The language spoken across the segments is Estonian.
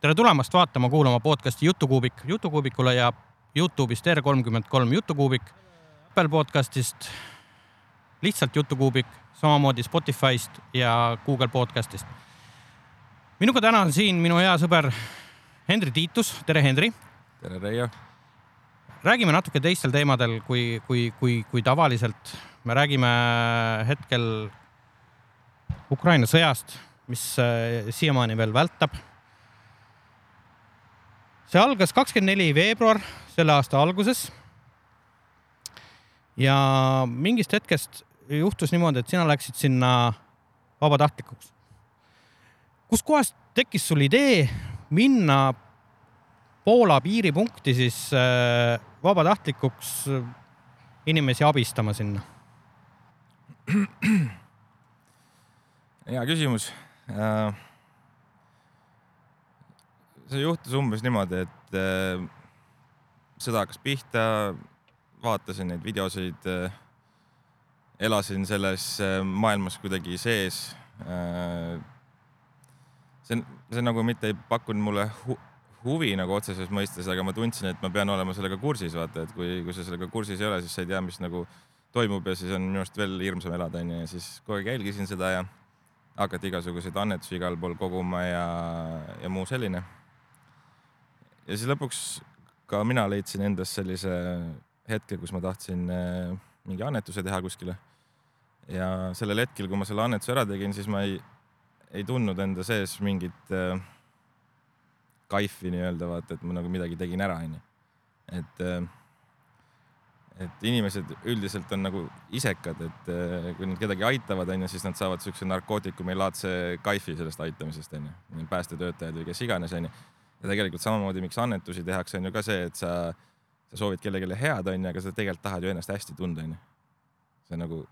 tere tulemast vaatama-kuulama podcasti Jutukuubik. jutukuubikule ja Youtube'ist R33 Jutukuubik, Apple podcastist lihtsalt Jutukuubik, samamoodi Spotify'st ja Google podcast'ist. minuga täna on siin minu hea sõber Hendri Tiitus, tere Hendri. tere Reio. räägime natuke teistel teemadel kui, kui, kui, kui tavaliselt. me räägime hetkel Ukraina sõjast, mis siiamaani veel vältab see algas kakskümmend neli veebruar selle aasta alguses. ja mingist hetkest juhtus niimoodi, et sina läksid sinna vabatahtlikuks. kuskohast tekkis sul idee minna Poola piiripunkti siis äh, vabatahtlikuks inimesi abistama sinna? hea küsimus äh see juhtus umbes niimoodi, et äh, sõda hakkas pihta, vaatasin neid videosid äh,, elasin selles äh, maailmas kuidagi sees äh,. see, see nagu mitte ei pakkunud mulle hu huvi nagu otseses mõistes, aga ma tundsin, et ma pean olema sellega kursis, vaata, et kui, kui sa sellega kursis ei ole, siis sa ei tea, mis nagu toimub ja siis on minu arust veel hirmsam elada, onju, ja siis kogu aeg jälgisin seda ja hakati igasuguseid annetusi igal pool koguma ja, ja muu selline ja siis lõpuks ka mina leidsin endas sellise hetke, kus ma tahtsin äh, mingi annetuse teha kuskile. ja sellel hetkel, kui ma selle annetuse ära tegin, siis ma ei, ei tundnud enda sees mingit äh, kaifi nii-öelda vaata, et ma nagu midagi tegin ära, onju. et äh, et inimesed üldiselt on nagu isekad, et äh, kui nad kedagi aitavad, onju, siis nad saavad siukse narkootikumi laadse kaifi sellest aitamisest, onju. päästetöötajad või kes iganes, onju ja tegelikult samamoodi, miks annetusi tehakse, on ju ka see, et sa, sa soovid kellelegi head, onju, aga sa tegelikult tahad ju ennast hästi tunda, onju. sa nagu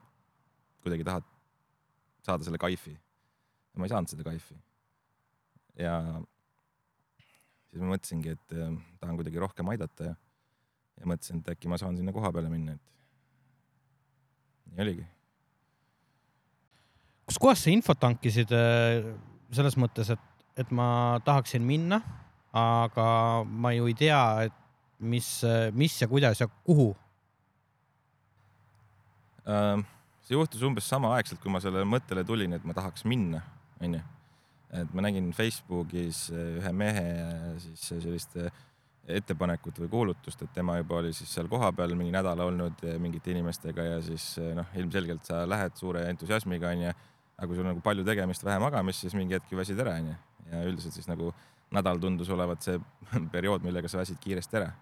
kuidagi tahad saada selle kaifi. ma ei saanud seda kaifi. ja siis ma mõtlesingi, et äh, tahan kuidagi rohkem aidata ja, ja mõtlesin, et äkki ma saan sinna koha peale minna, et nii oligi. kuskohast sa infot hankisid äh, selles mõttes, et, et ma tahaksin minna aga ma ju ei tea, et mis, mis ja kuidas ja kuhu. Ähm, see juhtus umbes samaaegselt, kui ma sellele mõttele tulin, et ma tahaks minna, onju. et ma nägin Facebookis ühe mehe siis sellist ettepanekut või kuulutust, et tema juba oli siis seal kohapeal mingi nädala olnud mingite inimestega ja siis noh, ilmselgelt sa lähed suure entusiasmiga onju, aga kui sul nagu palju tegemist, vähe magamist, siis mingi hetk ju väsid ära onju ja üldiselt siis nagu nädal tundus olevat see periood, millega sa väsid kiiresti ära.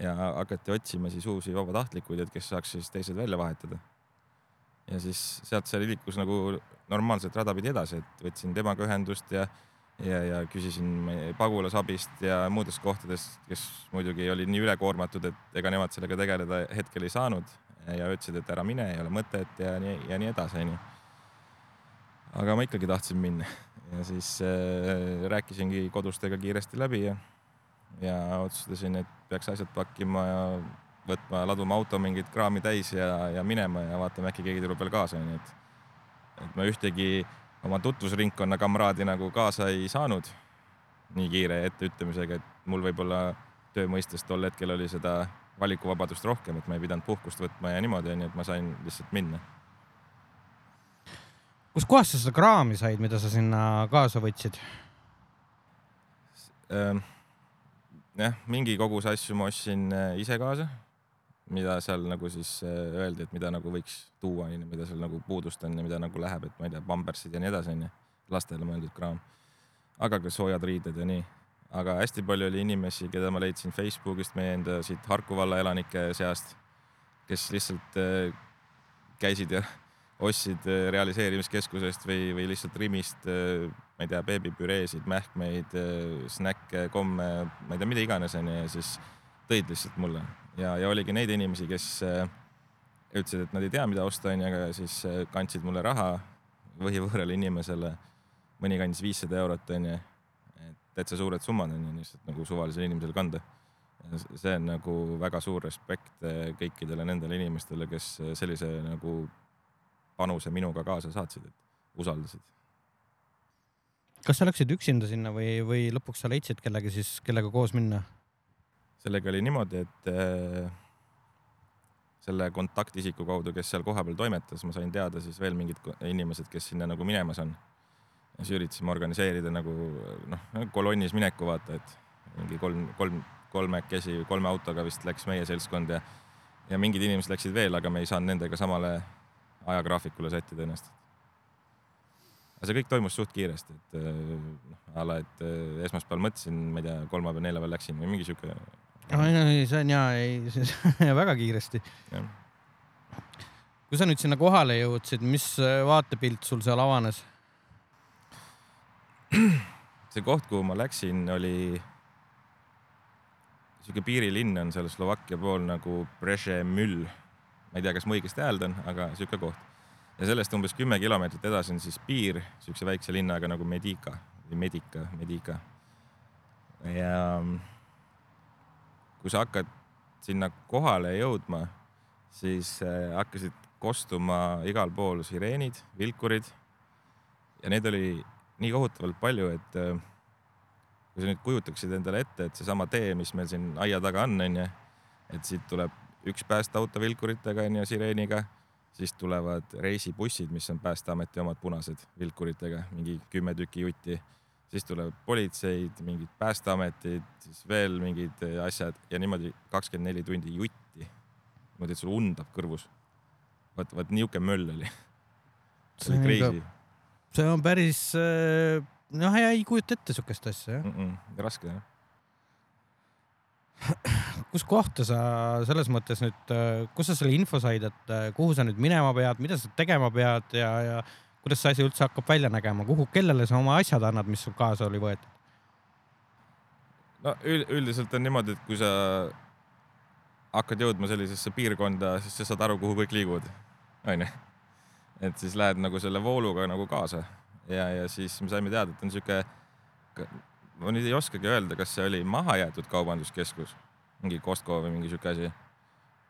ja hakati otsima siis uusi vabatahtlikuid, et kes saaks siis teised välja vahetada. ja siis sealt see liikus nagu normaalselt rada pidi edasi, et võtsin temaga ühendust ja, ja, ja küsisin pagulasabist ja muudest kohtadest, kes muidugi olid nii ülekoormatud, et ega nemad sellega tegeleda hetkel ei saanud ja ütlesid, et ära mine, ei ole mõtet ja nii ja nii edasi, onju. aga ma ikkagi tahtsin minna ja siis äh, rääkisingi kodustega kiiresti läbi ja, ja otsustasin, et peaks asjad pakkima ja võtma, laduma auto mingit kraami täis ja, ja minema ja vaatame, äkki keegi tuleb veel kaasa, onju, et, et ma ühtegi oma tutvusringkonna kamraadi nagu kaasa ei saanud nii kiire etteütlemisega, et mul võib-olla töö mõistes tol hetkel oli seda valikuvabadust rohkem, et ma ei pidanud puhkust võtma ja niimoodi onju, et ma sain lihtsalt minna kuskohast sa seda kraami said, mida sa sinna kaasa võtsid? Ehm, jah, mingi kogus asju ma ostsin äh, ise kaasa, mida seal nagu siis äh, öeldi, et mida nagu võiks tuua, onju, mida seal nagu puudust on ja mida nagu läheb, et ma ei tea, pampersid ja nii edasi, onju, lastele mõeldud kraam. aga ka soojad riided ja nii. aga hästi palju oli inimesi, keda ma leidsin Facebookist meie enda siit Harku valla elanike seast, kes lihtsalt äh, käisid ja ostsid äh, realiseerimiskeskusest või, või lihtsalt Rimist, äh, ma ei tea, beebipüreesid, mähkmeid, äh, snäkke, komme, ma ei tea, mida iganes onju ja siis tõid lihtsalt mulle. Ja, ja oligi neid inimesi, kes ütlesid, et nad ei tea, mida osta onju, aga siis kandsid mulle raha võhivõõrale inimesele, mõni kandis viissada eurot onju, et täitsa suured summad onju, lihtsalt nagu suvalisele inimesele kanda. See on nagu väga suur respekt kõikidele nendele inimestele, kes sellise nagu panuse minuga kaasa saatsid, et usaldasid. kas sa läksid üksinda sinna või, või lõpuks sa leidsid kellegi siis, kellega koos minna? sellega oli niimoodi, et äh, selle kontaktisiku kaudu, kes seal kohapeal toimetas, ma sain teada siis veel mingid inimesed, kes sinna nagu minemas on. ja siis üritasime organiseerida nagu noh, kolonnis mineku vaata, et mingi kolm, kolm, kolmekesi, kolme autoga vist läks meie seltskond ja, ja mingid inimesed läksid veel, aga me ei saanud nendega samale ajagraafikule sättida ennast. aga see kõik toimus suht kiiresti, et noh, a la, et äh, esmaspäeval mõtlesin, ma ei tea, kolmapäeval, neljapäeval läksin või mingi sihuke ei, ei, see on ja, ei, väga kiiresti. kui sa nüüd sinna kohale jõudsid, mis äh, vaatepilt sul seal avanes? see koht, kuhu ma läksin, oli sihuke piirilinn on seal Slovakkia pool nagu Brežemüll. Ma ei tea, kas ma õigesti hääldan, aga sihuke koht. ja sellest umbes kümme kilomeetrit edasi on siis piir siukse väikse linnaga nagu Medika või Medika, Medika. ja kui sa hakkad sinna kohale jõudma, siis äh, hakkasid kostuma igal pool sireenid, vilkurid. ja neid oli nii kohutavalt palju, et äh, kui sa nüüd kujutaksid endale ette, et seesama tee, mis meil siin aia taga on, onju, et siit tuleb üks päästeauto vilkuritega onju, sireeniga, siis tulevad reisibussid, mis on Päästeameti omad punased vilkuritega, mingi kümme tükki jutti siis tuleb politseid, mingid päästeametid, siis veel mingid eh, asjad ja niimoodi kakskümmend neli tundi jutti. niimoodi, et sul undab kõrvus. vot, vot niisugune möll oli. see oli crazy. see on päris, eh, noh, ei kujuta ette sihukest asja jah mm. -mm, raske jah kus kohta sa selles mõttes nüüd, eh, kus sa selle info said, et kuhu sa nüüd minema pead, mida sa tegema pead ja, ja kuidas see asi üldse hakkab välja nägema, kuhu, kellele sa oma asjad annad, mis sul kaasa oli võetud? no üldiselt on niimoodi, et kui sa hakkad jõudma sellisesse piirkonda, siis sa saad aru, kuhu kõik liiguvad, onju. et siis lähed nagu selle vooluga nagu kaasa ja, ja siis me saime teada, et on sihuke, ma nüüd ei oskagi öelda, kas see oli mahajäetud kaubanduskeskus, mingi Costco või mingi sihuke asi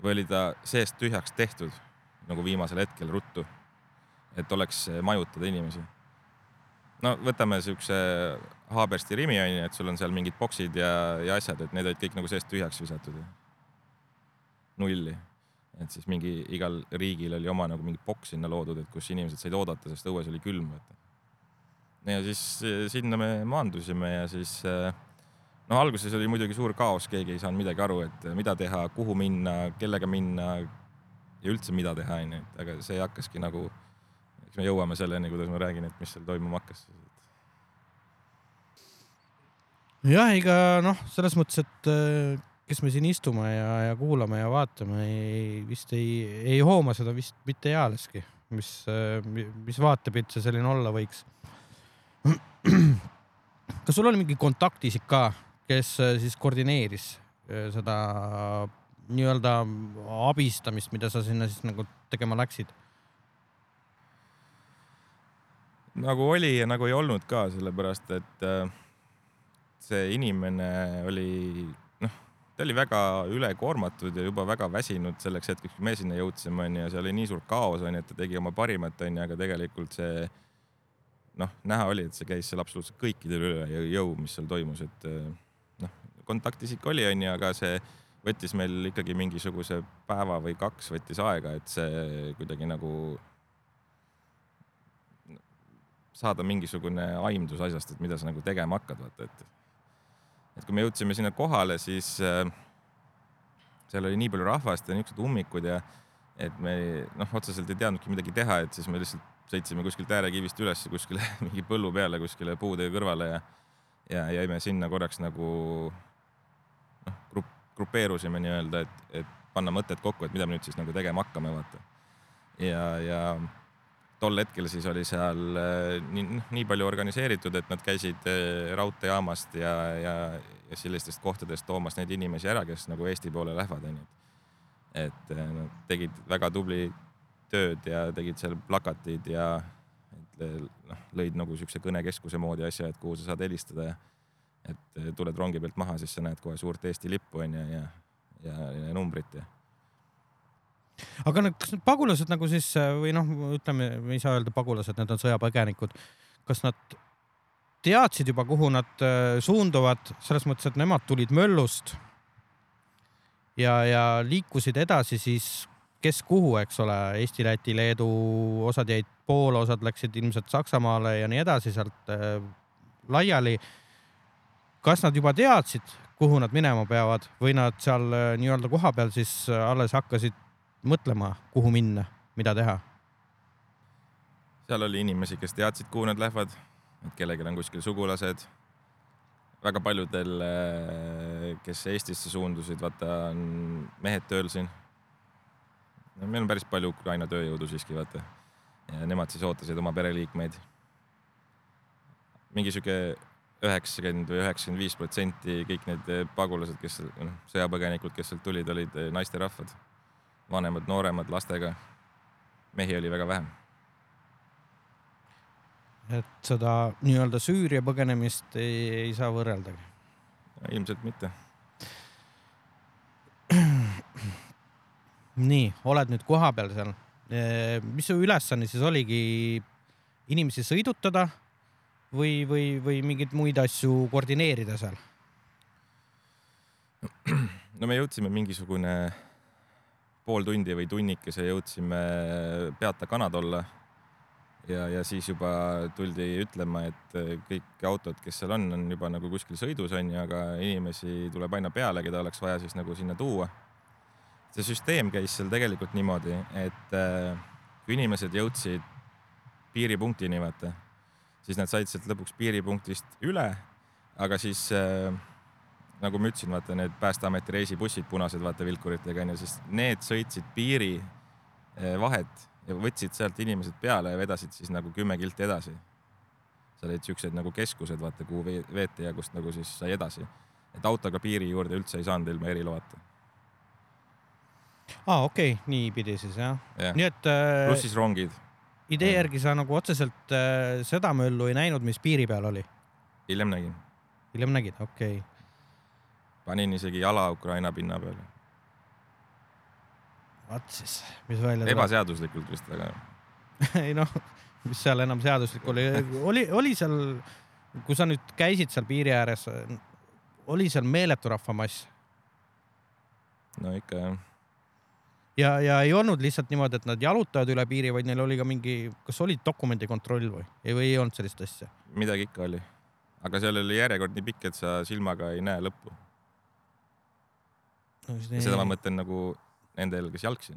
või oli ta seest tühjaks tehtud nagu viimasel hetkel ruttu et oleks majutada inimesi. no võtame siukse Haabersti Rimi onju, et sul on seal mingid boksid ja, ja asjad, et need olid kõik nagu seest tühjaks visatud. nulli, et siis mingi igal riigil oli oma nagu mingi boks sinna loodud, et kus inimesed said oodata, sest õues oli külm. Ja siis eh, sinna me maandusime ja siis noh, alguses oli muidugi suur kaos, keegi ei saanud midagi aru, et mida teha, kuhu minna, kellega minna ja üldse mida teha, onju, et aga see hakkaski nagu eks me jõuame selleni, kuidas ma räägin, et mis seal toimuma hakkas. jah, ega noh, selles mõttes, et kes me siin istume ja, ja kuulame ja vaatame, vist ei, ei hooma seda vist mitte ealeski, mis, mis vaatepilt see selline olla võiks. kas sul oli mingi kontaktisik ka, kes äh, siis koordineeris seda nii-öelda abistamist, mida sa sinna siis nagu tegema läksid? nagu oli ja nagu ei olnud ka, sellepärast et äh, see inimene oli, noh, ta oli väga ülekoormatud ja juba väga väsinud selleks hetkeks, kui me sinna jõudsime, onju, ja seal oli nii suur kaos, onju, et ta tegi oma parimat, onju, aga tegelikult see noh, näha oli, et see käis seal absoluutselt kõikidele üle jõu, mis seal toimus, et äh, noh, kontaktisik oli, onju, aga see võttis meil ikkagi mingisuguse päeva või kaks võttis aega, et see kuidagi nagu saada mingisugune aimdus asjast, et mida sa nagu tegema hakkad, vaata, et. et kui me jõudsime sinna kohale, siis äh, seal oli nii palju rahvast ja niisugused ummikud ja et me noh, otseselt ei teadnudki midagi teha, et siis me lihtsalt sõitsime kuskilt äärekivist üles kuskile mingi põllu peale kuskile puude kõrvale ja, ja jäime sinna korraks nagu noh, grupp, grupeerusime nii-öelda, et, et panna mõtted kokku, et mida me nüüd siis nagu tegema hakkame, vaata. ja, ja tol hetkel siis oli seal äh, nii, noh, nii palju organiseeritud, et nad käisid äh, raudteejaamast ja, ja, ja sellistest kohtadest toomas neid inimesi ära, kes nagu Eesti poole lähevad, onju. et äh, nad tegid väga tubli tööd ja tegid seal plakatid ja noh, lõid nagu siukse kõnekeskuse moodi asja, et kuhu sa saad helistada ja et tuled rongi pealt maha, siis sa näed kohe suurt Eesti lippu onju ja, ja, ja, ja numbrit ja aga need, kas need pagulased nagu siis või noh, ütleme, me ei saa öelda pagulased, need on sõjapõgenikud. kas nad teadsid juba, kuhu nad äh, suunduvad, selles mõttes, et nemad tulid möllust. ja, ja liikusid edasi siis kes kuhu, eks ole, Eesti, Läti, Leedu, osad jäid Poola, osad läksid ilmselt Saksamaale ja nii edasi sealt äh, laiali. kas nad juba teadsid, kuhu nad minema peavad või nad seal äh, nii-öelda kohapeal siis äh, alles hakkasid mõtlema, kuhu minna, mida teha? seal oli inimesi, kes teadsid, kuhu nad lähevad, et kellelgi on kuskil sugulased. väga paljudel, kes Eestisse suundusid, vaata on mehed tööl siin. Meil on päris palju Ukraina tööjõudu siiski, vaata. ja nemad siis ootasid oma pereliikmeid. mingi sihuke üheksakümmend või üheksakümmend viis protsenti kõik need pagulased, kes noh, sõjapõgenikud, kes sealt tulid, olid naisterahvad, vanemad, nooremad, lastega. mehi oli väga vähe et seda nii-öelda Süüria põgenemist ei, ei saa võrreldagi. ilmselt mitte. Nii, oled nüüd kohapeal seal. mis su ülesanne siis oligi, inimesi sõidutada või, või, või mingeid muid asju koordineerida seal? no me jõudsime mingisugune pool tundi või tunnikese jõudsime Peata Kanadolle ja, ja siis juba tuldi ütlema, et kõik autod, kes seal on, on juba nagu kuskil sõidus onju, aga inimesi tuleb aina peale, keda oleks vaja siis nagu sinna tuua. See süsteem käis seal tegelikult niimoodi, et äh, kui inimesed jõudsid piiripunktini, vaata, siis nad said sealt lõpuks piiripunktist üle, aga siis äh, nagu ma ütlesin, vaata need Päästeameti reisibussid, punased, vaata vilkuritega onju, siis need sõitsid piiri vahet ja võtsid sealt inimesed peale ja vedasid siis nagu kümme kilti edasi. seal olid siuksed nagu keskused, vaata, kuhu veeti ja kust nagu siis sai edasi. et autoga piiri juurde üldse ei saanud ilma eriloata. Aa ah,, okei okay., niipidi siis jah ja.. nii et äh,. pluss siis rongid. idee järgi sa nagu otseselt äh, seda möllu ei näinud, mis piiri peal oli? hiljem nägin. hiljem nägid, okei okay.. panin isegi jala Ukraina pinna peale vaat siis, mis välja tuleb. ebaseaduslikult vist, aga ei noh, mis seal enam seaduslik oli, oli, oli seal, kui sa nüüd käisid seal piiri ääres, oli seal meeletu rahvamass? no ikka jah. Ja, ja ei olnud lihtsalt niimoodi, et nad jalutavad üle piiri, vaid neil oli ka mingi, kas oli dokumendikontroll või, või ei olnud sellist asja? midagi ikka oli, aga seal oli järjekord nii pikk, et sa silmaga ei näe lõppu no,. seda ma mõtlen nagu nendel, kes jalgsi.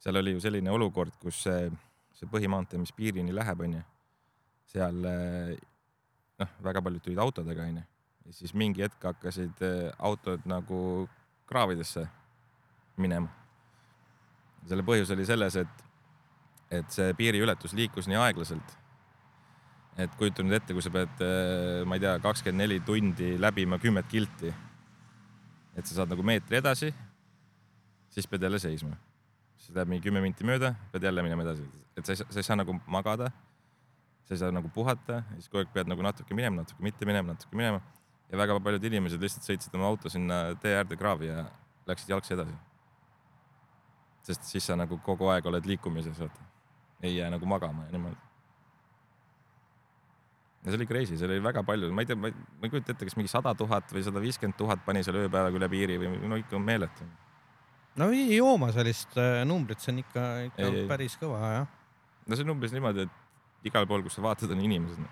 seal oli ju selline olukord, kus see, see põhimaantee, mis piirini läheb, onju, seal noh, väga paljud tulid autodega, onju, ja siis mingi hetk hakkasid eh, autod nagu kraavidesse minema. selle põhjus oli selles, et, et see piiriületus liikus nii aeglaselt et kujuta nüüd ette, kui sa pead, eh, ma ei tea, kakskümmend neli tundi läbima kümmet kilti et sa saad nagu meetri edasi, siis pead jälle seisma. siis läheb mingi kümme minti mööda, pead jälle minema edasi, et sa ei saa, sa ei saa nagu magada. sa ei saa nagu puhata, siis kogu aeg pead nagu natuke minema, natuke mitte minema, natuke minema. ja väga paljud inimesed lihtsalt sõitsid oma auto sinna tee äärde kraavi ja läksid jalgsi edasi. Sest siis sa nagu kogu aeg oled liikumises, vaata. ei jää nagu magama ja niimoodi ja see oli crazy, seal oli väga palju, ma ei tea, ma ei kujuta ette, kas mingi sada tuhat või sada viiskümmend tuhat pani seal ööpäevaga üle piiri või no ikka meeletu. no ei jooma sellist äh, numbrit, see on ikka, ikka ei, päris ei. kõva jah. no see on umbes niimoodi, et igal pool, kus sa vaatad, on inimesed.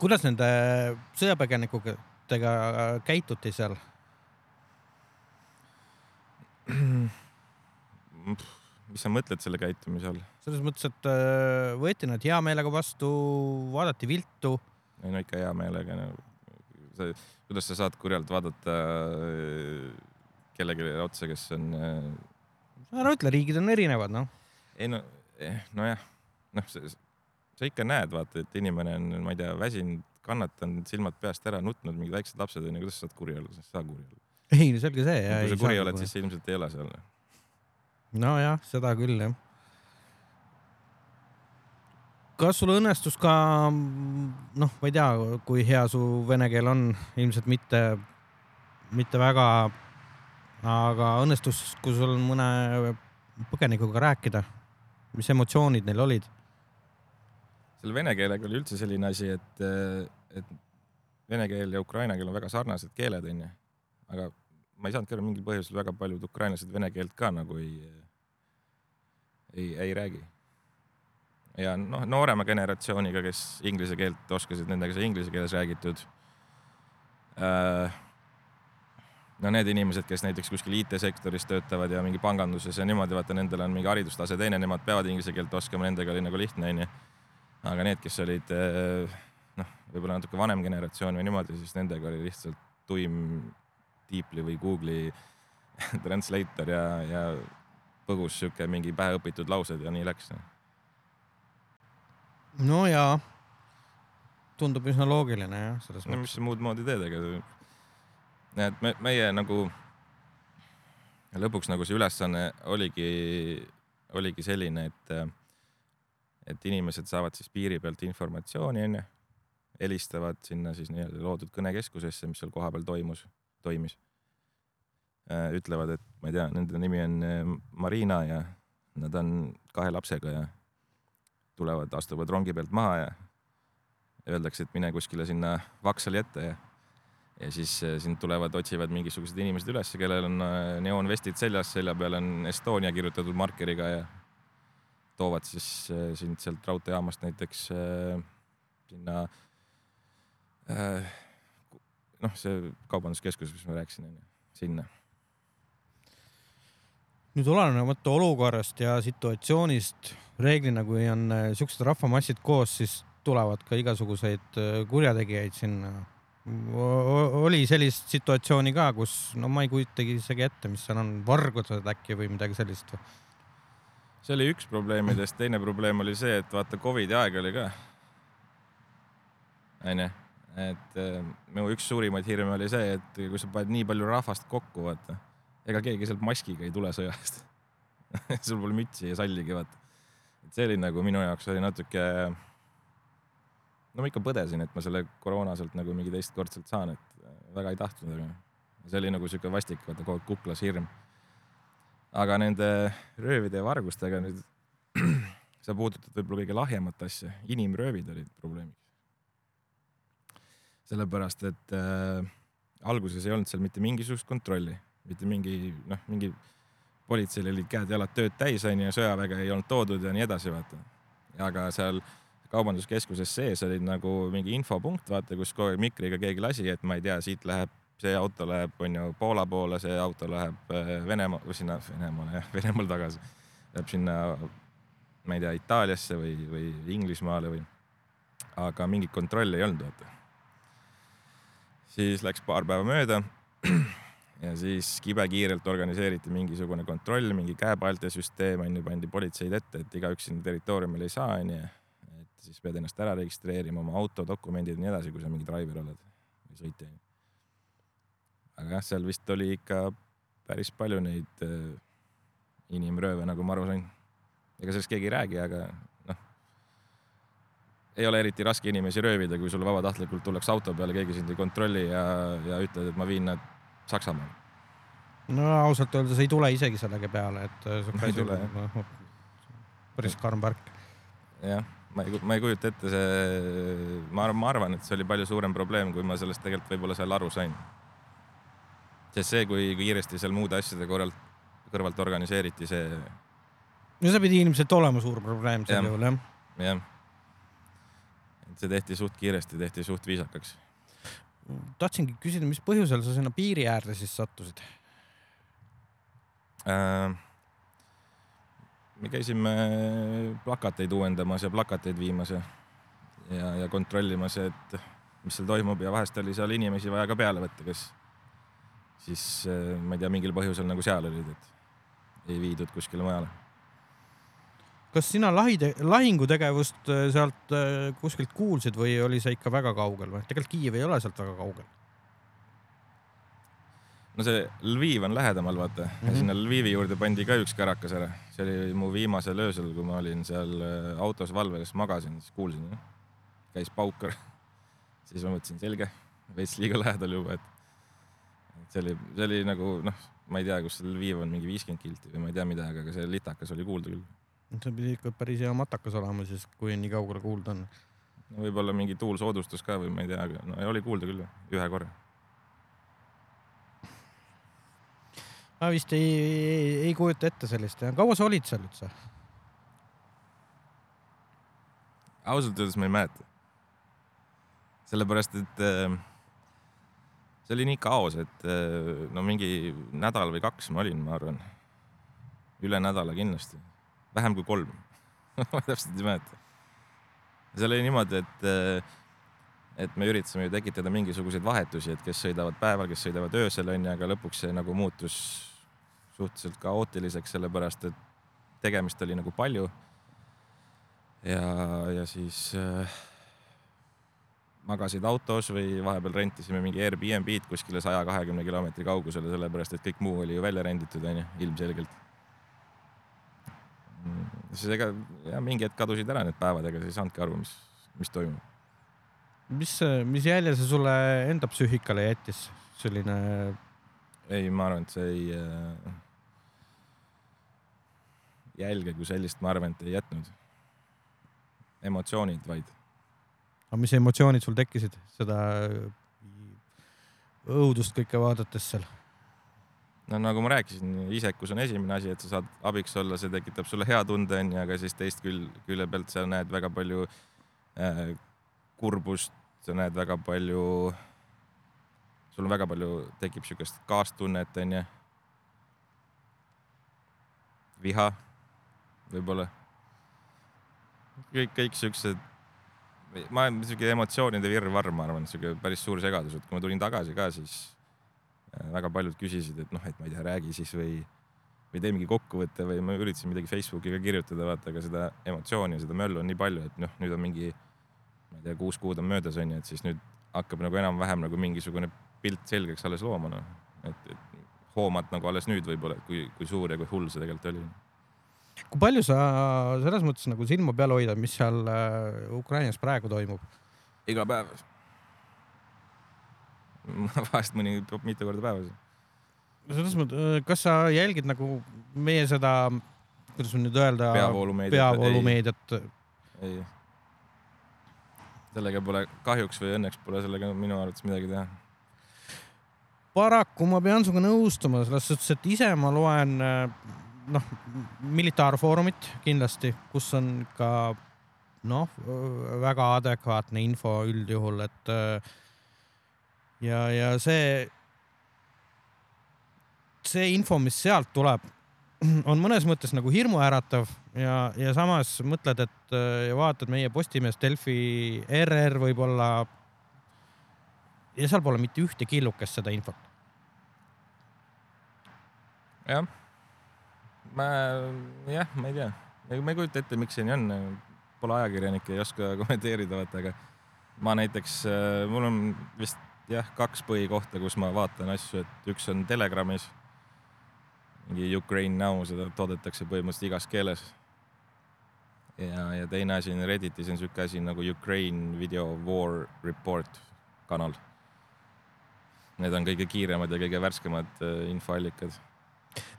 kuidas nende sõjapõgenikudega käituti seal? Mis sa mõtled selle käitumise all? selles mõttes, et äh, võeti nad hea meelega vastu, vaadati viltu. ei no ikka hea meelega no.. sa, kuidas sa saad kurjalt vaadata äh, kellelegi otsa, kes on? Äh, ära ütle, riigid on erinevad, noh. ei no, eh, nojah, noh, sa ikka näed, vaata, et inimene on, ma ei tea, väsinud, kannatanud, silmad peast ära nutnud, mingid väiksed lapsed onju, kuidas sa saad kuri olla, sa ei saa kuri olla. Ei, selge see. kui sa kuri oled, siis sa ilmselt ei ole seal nojah, seda küll jah. kas sul õnnestus ka, noh, ma ei tea, kui hea su vene keel on, ilmselt mitte, mitte väga. aga õnnestus, kui sul mõne põgenikuga rääkida, mis emotsioonid neil olid? selle vene keelega oli üldse selline asi, et, et vene keel ja ukraina keel on väga sarnased keeled, onju. aga ma ei saanud ka mingil põhjusel väga paljud ukrainlased vene keelt ka nagu ei, ei, ei räägi. ja noh, noorema generatsiooniga, kes inglise keelt oskasid, nendega sai inglise keeles räägitud äh, no need inimesed, kes näiteks kuskil IT-sektoris töötavad ja mingi panganduses ja niimoodi, vaata, nendel on mingi haridustase teine, nemad peavad inglise keelt oskama, nendega oli nagu lihtne, onju. aga need, kes olid eh, noh, võib-olla natuke vanem generatsioon või niimoodi, siis nendega oli lihtsalt tuim Deeply või Google'i translator ja, ja põgus sihuke mingi päheõpitud laused ja nii läks. no jaa, tundub üsna loogiline jah, selles mõttes. no mis sa muud moodi teed, ega et me, meie nagu lõpuks nagu see ülesanne oligi, oligi selline, et, et inimesed saavad siis piiri pealt informatsiooni, onju, helistavad sinna siis nii-öelda loodud kõnekeskusesse, mis seal kohapeal toimus, toimis. ütlevad, et ma ei tea, nende nimi on eh, Marina ja nad on kahe lapsega ja tulevad, astuvad rongi pealt maha ja öeldakse, et mine kuskile sinna Vaksali ette ja ja siis äh, sind tulevad, otsivad mingisugused inimesed üles, kellel on äh, neoonvestid seljas, selja peal on Estonia kirjutatud markeriga ja toovad siis äh, sind sealt raudteejaamast näiteks sinna noh, see kaubanduskeskus, mis ma rääkisin, onju, sinna. nüüd olenemata olukorrast ja situatsioonist, reeglina kui on siuksed rahvamassid koos, siis tulevad ka igasuguseid kurjategijaid sinna oli sellist situatsiooni ka, kus no ma ei kujutagi isegi ette, mis seal on, vargused äkki või midagi sellist või? see oli üks probleemidest, teine probleem oli see, et vaata Covidi aeg oli ka. onju, et äh, minu üks suurimaid hirme oli see, et kui sa paned nii palju rahvast kokku, vaata, ega keegi sealt maskiga ei tule sõjast sul pole mütsi ja salligi, vaata. et see oli nagu minu jaoks oli natuke no ma ikka põdesin, et ma selle koroona sealt nagu mingi teistkordselt saan, et äh, väga ei tahtnud, aga see oli nagu sihuke vastik, vaata kogu aeg kuklas hirm. aga nende röövide ja vargustega nüüd sa puudutad võib-olla kõige lahjemat asja, inimröövid olid probleemiks. Sellepärast, et äh, alguses ei olnud seal mitte mingisugust kontrolli, mitte mingi noh, mingi politseil olid käed-jalad tööd täis onju ja sõjaväge ei olnud toodud ja nii edasi, vaata. aga seal kaubanduskeskuses sees oli nagu mingi infopunkt, vaata, kus kogu aeg mikriga keegi lasi, et ma ei tea, siit läheb, see auto läheb, on ju, Poola poole, see auto läheb äh, Venemaa sinna Venemaale jah, Venemaal tagasi. Läheb sinna, ma ei tea, Itaaliasse või, või Inglismaale või. aga mingit kontrolli ei olnud, vaata. Siis läks paar päeva mööda ja siis kibekiirelt organiseeriti mingisugune kontroll, mingi käepaelte süsteem on ju, pandi politseid ette, et igaüks sinna territooriumile ei saa, onju siis pead ennast ära registreerima, oma auto, dokumendid ja nii edasi, kui sa mingi driver oled või sõitja. aga jah, seal vist oli ikka päris palju neid äh, inimrööve, nagu ma aru sain. ega sellest keegi ei räägi, aga ei ole eriti raske inimesi röövida, kui sulle vabatahtlikult tullakse auto peale, keegi sind ei kontrolli ja, ja ütled, et ma viin nad Saksamaale. no ausalt öeldes ei tule isegi sellega peale, et sihuke asi on päris karm värk. jah ma ei, ma ei kujuta ette, see, ma arvan, ma arvan, et see oli palju suurem probleem, kui ma sellest tegelikult võib-olla seal aru sain. sest see, kui kiiresti seal muude asjade korral, kõrvalt organiseeriti, see. no see pidi ilmselt olema suur probleem sel juhul jah. jah. See tehti suht kiiresti, tehti suht viisakaks. tahtsingi küsida, mis põhjusel sa sinna piiri äärde siis sattusid äh,? me käisime plakateid uuendamas ja plakateid viimas ja, ja, ja kontrollimas, et mis seal toimub ja vahest oli seal inimesi vaja ka peale võtta, kes siis ma ei tea, mingil põhjusel nagu seal olid, et ei viidud kuskile mujale. Kas sina lahide, lahingutegevust äh, sealt äh, kuskilt kuulsid või oli see ikka väga kaugel või? tegelikult Kiiev ei ole sealt väga kaugel no see Lviv on lähedamal, vaata mm, -hmm. sinna Lvivi juurde pandi ka üks kärakas ära. see oli mu viimasel öösel, kui ma olin seal äh, autos valves, magasin, siis kuulsin, käis paukar. siis ma mõtlesin, selge, veits liiga lähedal juba, et, et see oli, see oli nagu noh, ma ei tea, kus Lviv on, mingi viiskümmend kilti või ma ei tea midagi, aga see litakas oli kuulda küll. See pidi ikka päris hea matakas olema siis, kui nii kaugele kuulda on. võib-olla mingi tuulsoodustus ka või ma ei tea, aga no oli kuulda küll ühe korra. ma vist ei, ei, ei kujuta ette sellist. kaua sa olid seal üldse? ausalt öeldes ma ei mäleta. sellepärast, et äh, see oli nii kaos, et äh, no mingi nädal või kaks ma olin, ma arvan. üle nädala kindlasti, vähem kui kolm ma täpselt ei mäleta. seal oli niimoodi, et äh, et me üritasime ju tekitada mingisuguseid vahetusi, et kes sõidavad päeval, kes sõidavad öösel onju, aga lõpuks see nagu muutus suhteliselt kaootiliseks, sellepärast et tegemist oli nagu palju ja, ja siis äh, magasid autos või vahepeal rentisime mingi Airbnb-d kuskile saja kahekümne kilomeetri kaugusele, sellepärast et kõik muu oli ju välja renditud, onju, ilmselgelt. Siis ega ja mingi hetk kadusid ära need päevad, ega sa ei saanudki aru, mis, mis toimub. mis, mis jälje see sulle enda psüühikale jättis, selline? ei, ma arvan, et see ei äh,, jälge kui sellist, ma arvan, et ei jätnud emotsioonid, vaid. aga mis emotsioonid sul tekkisid seda õudust kõike vaadates seal? No nagu ma rääkisin, isekus on esimene asi, et sa saad abiks olla, see tekitab sulle hea tunde onju, aga siis teist küll, külje pealt sa näed väga palju äh, kurbust, sa näed väga palju, sul on väga palju, tekib siukest kaastunnet onju. viha võib-olla kõik, kõik siuksed, ma olen siuke emotsioonide virvarr, ma arvan, siuke päris suur segadus, et kui ma tulin tagasi ka, siis väga paljud küsisid, et noh, et ma ei tea, räägi siis või, või tee mingi kokkuvõte või ma üritasin midagi Facebooki ka kirjutada, vaata, aga seda emotsiooni ja seda möllu on nii palju, et noh, nüüd on mingi, ma ei tea, kuus kuud on möödas, onju, et siis nüüd hakkab nagu enam-vähem nagu mingisugune pilt selgeks alles looma, noh. et, et hoomad nagu alles nüüd võib-olla, kui, kui suur ja kui hull see tegelikult oli kui palju sa selles mõttes nagu silma peal hoida, mis seal äh, Ukrainas praegu toimub? iga päev. vahest mõni mitu korda päevas. selles mõttes, äh, kas sa jälgid nagu meie seda, kuidas nüüd öelda, peavoolumeediat? peavoolumeediat? ei, ei.. sellega pole kahjuks või õnneks pole sellega minu arvates midagi teha paraku ma pean sinuga nõustuma selles suhtes, et ise ma loen äh, noh, militaarfoorumit kindlasti, kus on ka noh, väga adekvaatne info üldjuhul, et ja, ja see, see info, mis sealt tuleb, on mõnes mõttes nagu hirmuäratav ja, ja samas mõtled, et ja vaatad meie Postimees, Delfi, ERR võib-olla. ja seal pole mitte ühte killukest seda infot. jah ma jah, ma ei tea, ma ei kujuta ette, miks see nii on. Pole ajakirjanik, ei oska kommenteerida, vaata, aga ma näiteks, äh, mul on vist jah, kaks põhikohta, kus ma vaatan asju, et üks on Telegramis. mingi Ukraine Now, seda toodetakse põhimõtteliselt igas keeles. ja, ja teine asi on Redditis on sihuke asi nagu Ukraine Video War Report kanal. Need on kõige kiiremad ja kõige värskemad äh, infoallikad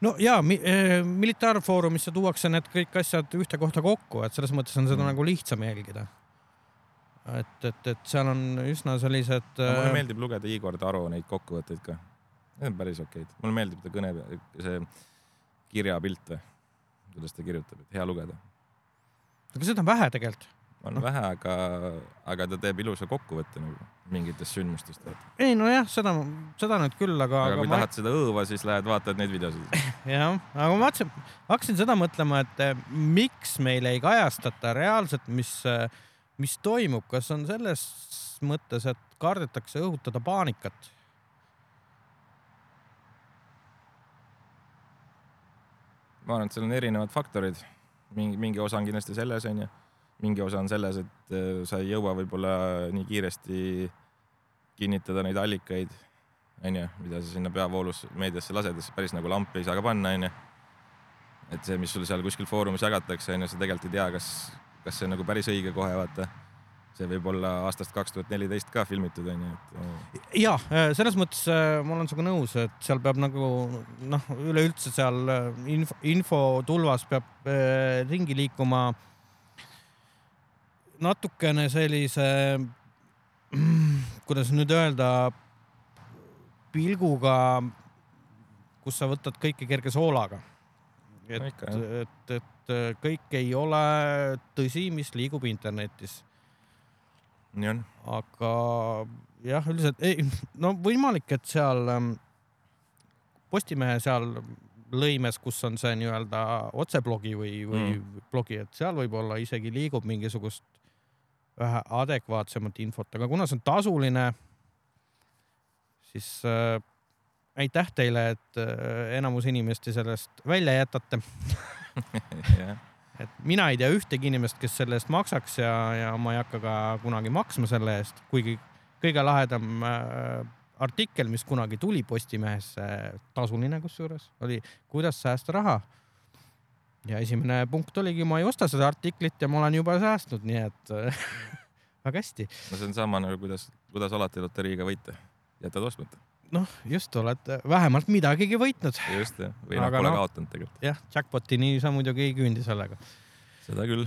no ja mi, eh, militaarfoorumisse tuuakse need kõik asjad ühte kohta kokku, et selles mõttes on seda mm. nagu lihtsam jälgida. Et, et, et seal on üsna sellised no,. mulle äh, meeldib lugeda Igor Taro neid kokkuvõtteid ka. Need on päris okeid, mulle meeldib ta kõne, see kirjapilt või, kuidas ta kirjutab, et hea lugeda. aga seda on vähe tegelikult on no. vähe, aga, aga ta teeb ilusa kokkuvõtte nagu mingitest sündmustest. ei nojah, seda, seda nüüd küll, aga. aga kui ma... tahad seda õõva, siis lähed vaatad neid videosid. jah, aga ma vaatasin, hakkasin seda mõtlema, et eh, miks meil ei kajastata reaalselt, mis, eh, mis toimub, kas on selles mõttes, et kardetakse õhutada paanikat? ma arvan, et seal on erinevad faktorid, mingi, mingi osa on kindlasti selles, onju mingi osa on selles, et äh, sa ei jõua võib-olla nii kiiresti kinnitada neid allikaid, onju, mida sa sinna peavoolus meediasse lased, siis päris nagu lampi ei saa ka panna, onju. et see, mis sul seal kuskil foorumis jagatakse, onju, sa tegelikult ei tea, kas, kas see on nagu päris õige kohe, vaata. see võib olla aastast kaks tuhat neliteist ka filmitud onju, et. ja selles mõttes ma olen sinuga nõus, et seal peab nagu noh, üleüldse seal info, infotulvas peab äh, ringi liikuma natukene sellise, kuidas nüüd öelda, pilguga, kus sa võtad kõike kerge soolaga et et, et kõik ei ole tõsi, mis liigub internetis. nii on. aga jah, üldiselt ei, no võimalik, et seal ähm, Postimehe seal lõimes, kus on see nii-öelda otseblogi või, või mm. blogi, et seal võib-olla isegi liigub mingisugust vähe adekvaatsemat infot, aga kuna see on tasuline, siis äh, aitäh teile, et äh, enamus inimesi sellest välja jätate et mina ei tea ühtegi inimest, kes selle eest maksaks ja, ja ma ei hakka ka kunagi maksma selle eest, kuigi kõige lahedam äh, artikkel, mis kunagi tuli Postimehesse, tasuline kusjuures, oli kuidas säästa raha. ja esimene punkt oligi, ma ei osta seda artiklit ja ma olen juba säästnud, nii et väga hästi. no see on sama nagu kuidas, kuidas alati loteriiga võita, jätad ostmata noh, just oled vähemalt midagigi võitnud. just jah, või noh, pole no, kaotanud tegelikult. jah, jackpot'ini sa muidugi ei küündi sellega. seda küll.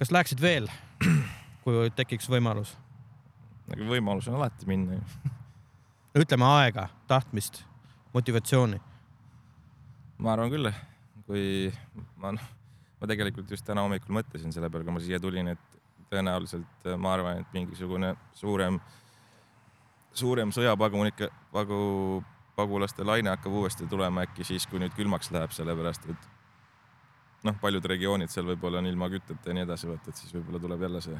kas läheksid veel, kui tekiks võimalus? nagu võimalus on alati minna ju ütleme aega, tahtmist, motivatsiooni. ma arvan küll, kui ma noh, ma tegelikult just täna hommikul mõtlesin selle peale, kui ma siia tulin, et tõenäoliselt ma arvan, et mingisugune suurem suurem sõjapagunike, pagu, pagulaste laine hakkab uuesti tulema äkki siis, kui nüüd külmaks läheb, sellepärast et noh, paljud regioonid seal võib-olla on ilma kütteta ja nii edasi, vaata, et siis võib-olla tuleb jälle see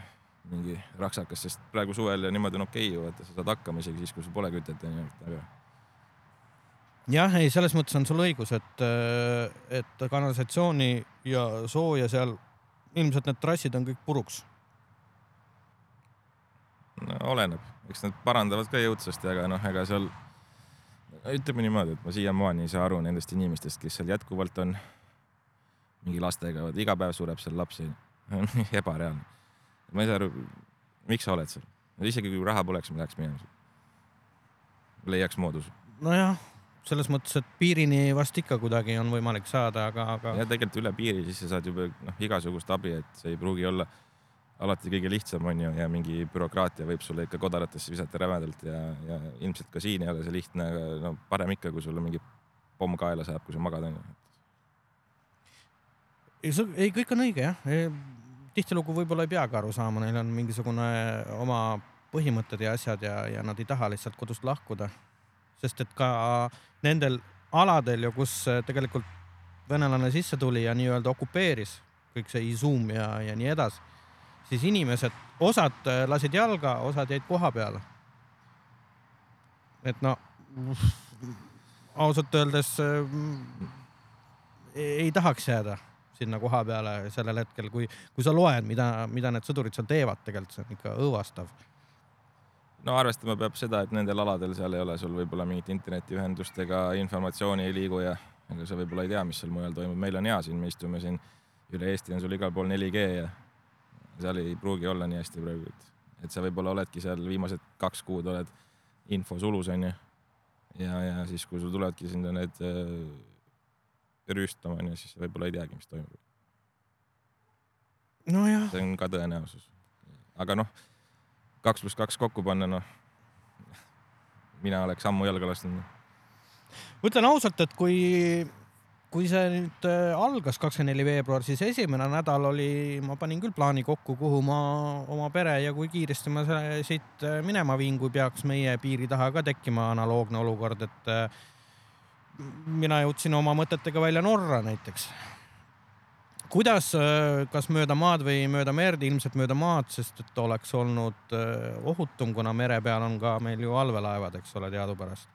mingi raksakas, sest praegu suvel ja niimoodi on okei okay ju, vaata, sa saad hakkama isegi siis, kui sul pole kütet ja nii, aga. jah, ei, selles mõttes on sul õigus, et, et kanalisatsiooni ja sooja seal ilmselt need trassid on kõik puruks. no oleneb eks nad parandavad ka jõudsasti, aga noh, ega seal ütleme niimoodi, et ma siiamaani ei saa aru nendest inimestest, kes seal jätkuvalt on mingi lastega, iga päev sureb seal lapsi ebareaalne. ma ei saa aru, miks sa oled seal, isegi kui raha poleks, ma läheks minema. leiaks moodus. nojah, selles mõttes, et piirini vast ikka kuidagi on võimalik saada, aga, aga. ja tegelikult üle piiri, siis sa saad juba noh, igasugust abi, et see ei pruugi olla alati kõige lihtsam on ju ja mingi bürokraatia võib sulle ikka kodaratesse visata rämedalt ja, ja ilmselt ka siin ei ole see lihtne, aga no parem ikka, kui sulle mingi pomm kaela saab, kui sa magad on ju. ei, ei kõik on õige jah. tihtilugu võib-olla ei peagi aru saama, neil on mingisugune oma põhimõtted ja asjad ja, ja nad ei taha lihtsalt kodust lahkuda. sest et ka nendel aladel ju, kus tegelikult venelane sisse tuli ja nii-öelda okupeeris kõik see Izum ja, ja nii edasi siis inimesed, osad äh, lasid jalga, osad jäid koha peale. et no ausalt öeldes äh, ei tahaks jääda sinna koha peale sellel hetkel, kui, kui sa loed, mida, mida need sõdurid seal teevad, tegelikult see on ikka õõvastav. no arvestama peab seda, et nendel aladel seal ei ole sul võib-olla mingit internetiühendust ega informatsiooni ei liigu ja ega sa võib-olla ei tea, mis seal mujal toimub. meil on hea siin, me istume siin üle Eesti on sul igal pool 4G ja seal ei pruugi olla nii hästi praegu, et, et sa võib-olla oledki seal viimased kaks kuud oled infosulus onju. ja, ja siis, kui sul tulevadki sinna need äh, rüüstama onju, siis võib-olla ei teagi, mis toimub. nojah. see on ka tõenäosus. aga noh, kaks pluss kaks kokku panna, noh, mina oleks ammu jalga lasknud. ma ütlen ausalt, et kui kui see nüüd äh, algas kakskümmend neli veebruar, siis esimene nädal oli, ma panin küll plaani kokku, kuhu ma oma pere ja kui kiiresti ma siit äh, minema viin, kui peaks meie piiri taha ka tekkima analoogne olukord, et äh, mina jõudsin oma mõtetega välja Norra näiteks. kuidas, kas mööda maad või mööda merd, ilmselt mööda maad, sest et oleks olnud ohutum, kuna mere peal on ka meil ju allveelaevad, eks ole, teadupärast.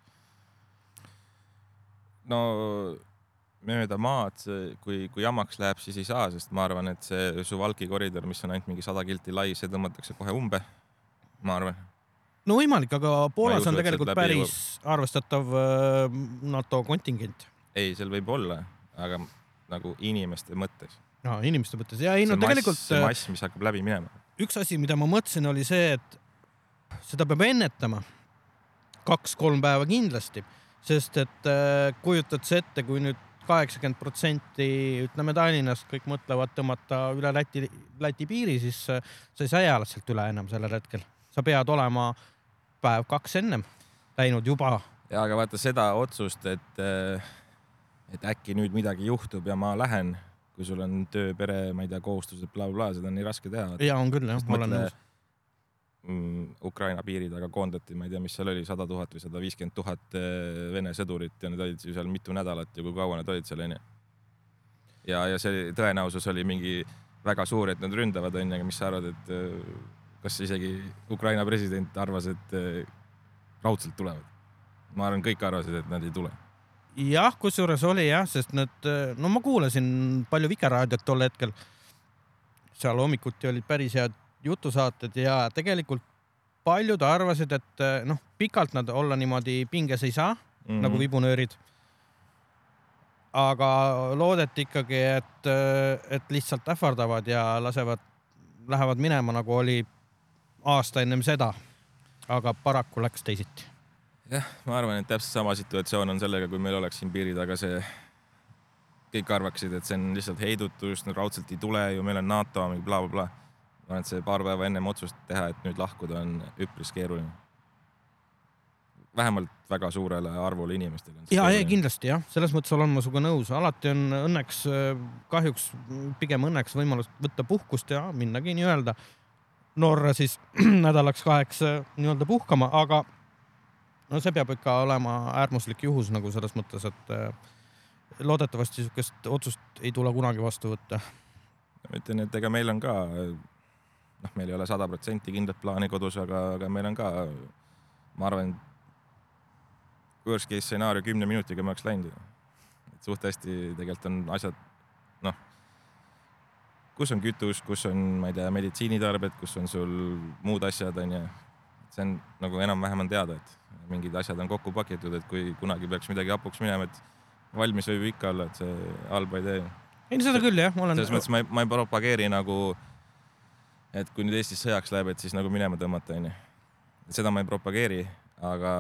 no mööda maad, kui, kui jamaks läheb, siis ei saa, sest ma arvan, et see Suwalki koridor, mis on ainult mingi sada kilti lai, see tõmmatakse kohe umbe. ma arvan. no võimalik, aga Poolas usu, on tegelikult päris läbi... arvestatav äh, NATO kontingent. ei, seal võib olla, aga nagu inimeste mõttes. no inimeste mõttes ja ei no tegelikult. see äh, mass, mis hakkab läbi minema. üks asi, mida ma mõtlesin, oli see, et seda peab ennetama kaks-kolm päeva kindlasti, sest et äh, kujutad sa ette, kui nüüd kaheksakümmend protsenti, ütleme Tallinnast kõik mõtlevad tõmmata üle Läti, Läti piiri, siis äh, sa ei saa eales sealt üle enam sellel hetkel. sa pead olema päev-kaks ennem läinud juba. ja aga vaata seda otsust, et, äh, et äkki nüüd midagi juhtub ja ma lähen, kui sul on töö, pere, ma ei tea, kohustused bla,, blablabla, seda on nii raske teha. ja on küll jah, ma olen nõus Ukraina piiri taga koondati, ma ei tea, mis seal oli, sada tuhat või sada viiskümmend tuhat eh, Vene sõdurit ja need olid ju seal mitu nädalat ja kui kaua nad olid seal onju. ja, ja see tõenäosus oli mingi väga suur, et nad ründavad onju, aga mis sa arvad, et eh, kas isegi Ukraina president arvas, et eh, raudselt tulevad? ma arvan, kõik arvasid, et nad ei tule jah, kusjuures oli jah, sest nad, no ma kuulasin palju Vikerraadiot tol hetkel. seal hommikuti olid päris head jutusaated ja tegelikult paljud arvasid, et eh, noh, pikalt nad olla niimoodi pinges ei saa mm -hmm. nagu vibunöörid. aga loodeti ikkagi, et, eh, et lihtsalt ähvardavad ja lasevad, lähevad minema, nagu oli aasta ennem seda. aga paraku läks teisiti. jah, ma arvan, et täpselt sama situatsioon on sellega, kui meil oleks siin piiri taga see kõik arvaksid, et see on lihtsalt heidutus, no raudselt ei tule ju, meil on NATO mingi blablabla bla. bla ma arvan, et see paar päeva ennem otsust teha, et nüüd lahkuda, on üpris keeruline. vähemalt väga suurele arvule inimestele. ja, ei kindlasti jah, selles mõttes olen ma sinuga nõus, alati on õnneks, kahjuks pigem õnneks võimalus võtta puhkust ja minnagi nii-öelda Norra siis nädalaks kaheks nii-öelda puhkama, aga no see peab ikka olema äärmuslik juhus nagu selles mõttes, et eh, loodetavasti niisugust otsust ei tule kunagi vastu võtta. ma ütlen, et ega meil on ka noh, meil ei ole sada protsenti kindlat plaani kodus, aga, aga meil on ka, ma arvan, worst case stsenaarium kümne minutiga me oleks läinud. et suht hästi tegelikult on asjad, noh, kus on kütus, kus on, ma ei tea, meditsiinitarbed, kus on sul muud asjad, onju. see on nagu enam-vähem on teada, et mingid asjad on kokku pakitud, et kui kunagi peaks midagi hapuks minema, et valmis võib ikka olla, et see halba ei tee. ei no seda küll jah, ma olen. selles mõttes ma ei, ma ei propageeri nagu et kui nüüd Eestis sõjaks läheb, et siis nagu minema tõmmata, onju. seda ma ei propageeri, aga.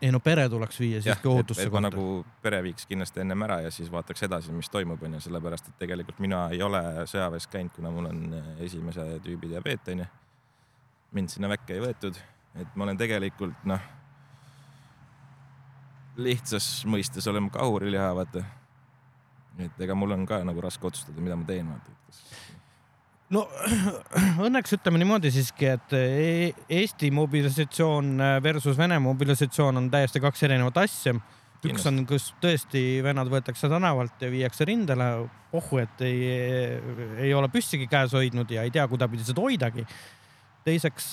ei no pere tuleks viia siiski ohutusse kohta. nagu pere viiks kindlasti ennem ära ja siis vaataks edasi, mis toimub, onju, sellepärast et tegelikult mina ei ole sõjaväes käinud, kuna mul on esimese tüübi diabeet, onju. mind sinna väkke ei võetud, et ma olen tegelikult noh, lihtsas mõistes olen kahuriliha, vaata. et ega mul on ka nagu raske otsustada, mida ma teen, vaata, et kas no õnneks ütleme niimoodi siiski, et e-, Eesti mobilisatsioon versus Vene mobilisatsioon on täiesti kaks erinevat asja. üks on, kus tõesti vennad võetakse tänavalt ja viiakse rindele, pohhu, et ei, ei ole püssigi käes hoidnud ja ei tea, kuidapidi seda hoidagi. teiseks,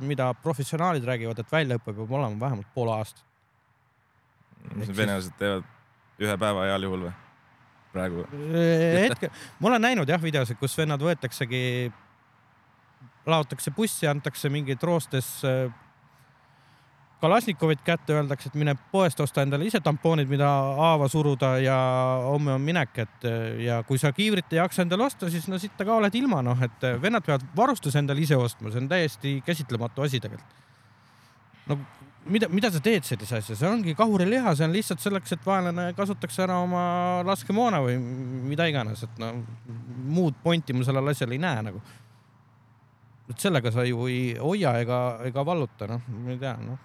mida professionaalid räägivad, et väljaõpe peab olema vähemalt pool aastat. mis need venelased teevad ühe päeva heal juhul või? Praegu? hetke, ma olen näinud jah videosid, kus vennad võetaksegi, laotakse bussi, antakse mingeid roostes äh, Kalasnikovit kätte, öeldakse, et mine poest osta endale ise tampoonid, mida haava suruda ja homme on minek, et ja kui sa kiivrit ei jaksa endale osta, siis no siit ka oled ilma, noh, et vennad peavad varustuse endale ise ostma, see on täiesti käsitlematu asi tegelikult. no mida, mida sa teed sellise asja, see ongi kahuriliha, see on lihtsalt selleks, et vaenlane kasutaks ära oma laskemoona või mida iganes, et no muud pointi ma sellel asjal ei näe nagu. et sellega sa ju ei hoia ega, ega valluta, noh, ma ei tea, noh.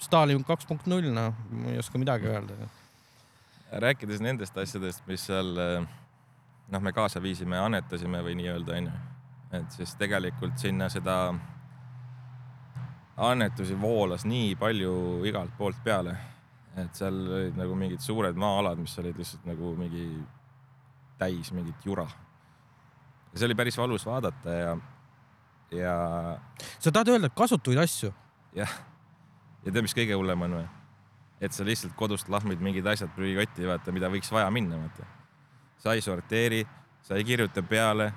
Stalin kaks punkt null, noh, ma ei oska midagi öelda. rääkides nendest asjadest, mis seal noh, me kaasa viisime, annetasime või nii-öelda onju, et siis tegelikult sinna seda annetusi voolas nii palju igalt poolt peale, et seal olid nagu mingid suured maa-alad, mis olid lihtsalt nagu mingi täis mingit jura. ja see oli päris valus vaadata ja, ja. sa tahad öelda kasutuid asju? jah, ja tead, mis kõige hullem on või? et sa lihtsalt kodust lahmid mingid asjad prügikotti, vaata, mida võiks vaja minna, vaata. sa ei sorteeri, sa ei kirjuta peale